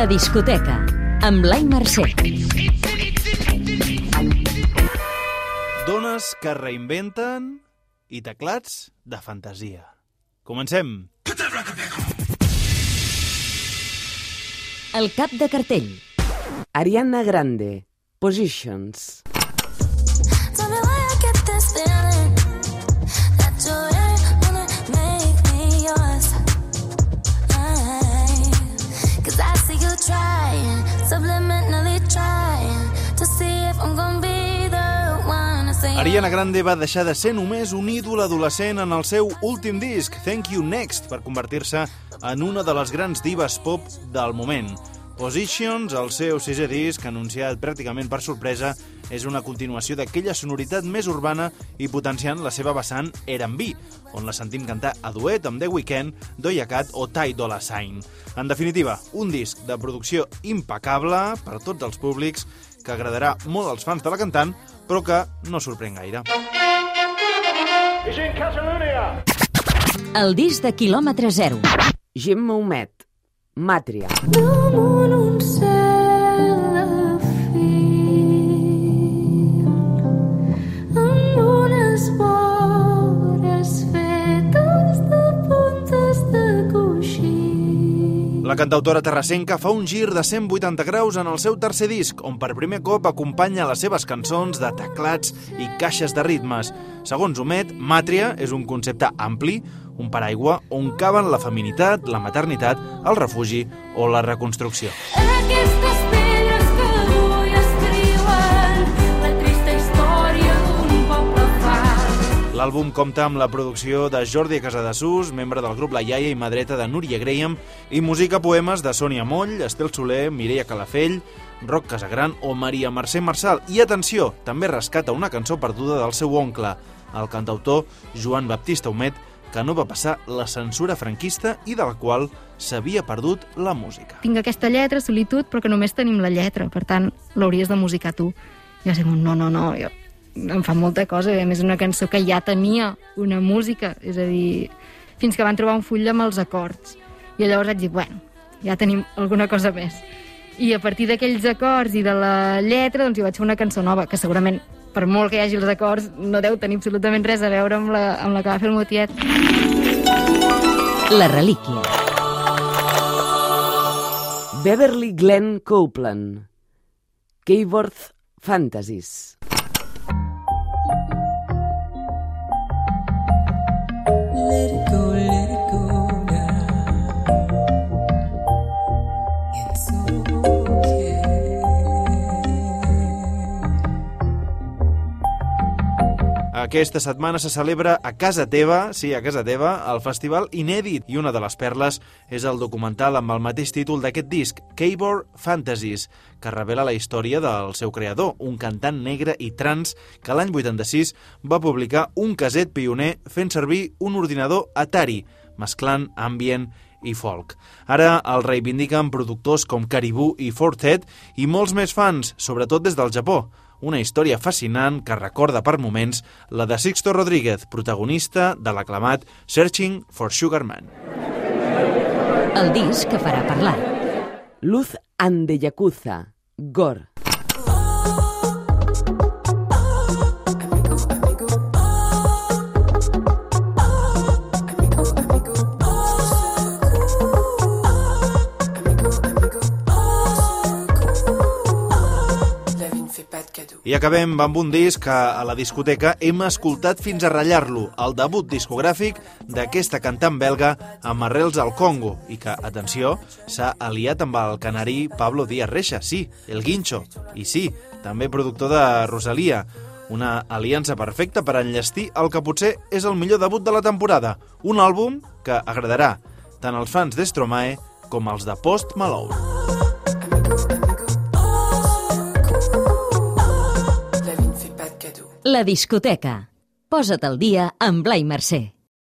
La discoteca, amb Blai Mercè. Dones que reinventen i teclats de fantasia. Comencem. El cap de cartell. Ariana Grande, Positions. Tell me why I get this feeling Ariana Grande va deixar de ser només un ídol adolescent en el seu últim disc, Thank You Next, per convertir-se en una de les grans divas pop del moment. Positions, el seu sisè disc, anunciat pràcticament per sorpresa, és una continuació d'aquella sonoritat més urbana i potenciant la seva vessant R&B, on la sentim cantar a duet amb The Weeknd, Doja Cat o Ty Dolla Sign. En definitiva, un disc de producció impecable per tots els públics que agradarà molt als fans de la cantant, però que no sorprèn gaire. El disc de quilòmetre zero. Gemma Humet, Màtria. damunt un cel La cantautora terrassenca fa un gir de 180 graus en el seu tercer disc, on per primer cop acompanya les seves cançons de teclats i caixes de ritmes. Segons Homet, Màtria és un concepte ampli, un paraigua on caben la feminitat, la maternitat, el refugi o la reconstrucció. Aquestes L'àlbum compta amb la producció de Jordi Casadesús, membre del grup La Iaia i mà dreta de Núria Graham, i música poemes de Sònia Moll, Estel Soler, Mireia Calafell, Roc Casagran o Maria Mercè Marçal. I atenció, també rescata una cançó perduda del seu oncle, el cantautor Joan Baptista Humet, que no va passar la censura franquista i de la qual s'havia perdut la música. tinc aquesta lletra, solitud, però que només tenim la lletra, per tant, l'hauries de musicar tu. Jo sé, no, no, no, jo, em fa molta cosa, a més és una cançó que ja tenia una música, és a dir, fins que van trobar un full amb els acords. I llavors vaig dir, bueno, ja tenim alguna cosa més. I a partir d'aquells acords i de la lletra, doncs hi vaig fer una cançó nova, que segurament, per molt que hi hagi els acords, no deu tenir absolutament res a veure amb la, amb la que va fer el meu tiet. La relíquia. Beverly Glenn Copeland, Keyworth Fantasies. Aquesta setmana se celebra a casa teva, sí, a casa teva, el festival inèdit i una de les perles és el documental amb el mateix títol d'aquest disc, Keyboard Fantasies, que revela la història del seu creador, un cantant negre i trans que l'any 86 va publicar un caset pioner fent servir un ordinador Atari, mesclant ambient i folk. Ara el reivindiquen productors com Caribou i Fortet i molts més fans, sobretot des del Japó. Una història fascinant que recorda per moments la de Sixto Rodríguez, protagonista de l'aclamat Searching for Sugar Man. El disc que farà parlar. Luz and the Yakuza, Gore. I acabem amb un disc que a la discoteca. Hem escoltat fins a ratllar-lo, el debut discogràfic d'aquesta cantant belga amb arrels al Congo. I que, atenció, s'ha aliat amb el canari Pablo Díaz Reixa, sí, el Guincho, i sí, també productor de Rosalia, una aliança perfecta per enllestir el que potser és el millor debut de la temporada, un àlbum que agradarà tant als fans d'Estromae com als de Post Malone. La discoteca. Posa't al dia amb Blai Mercè.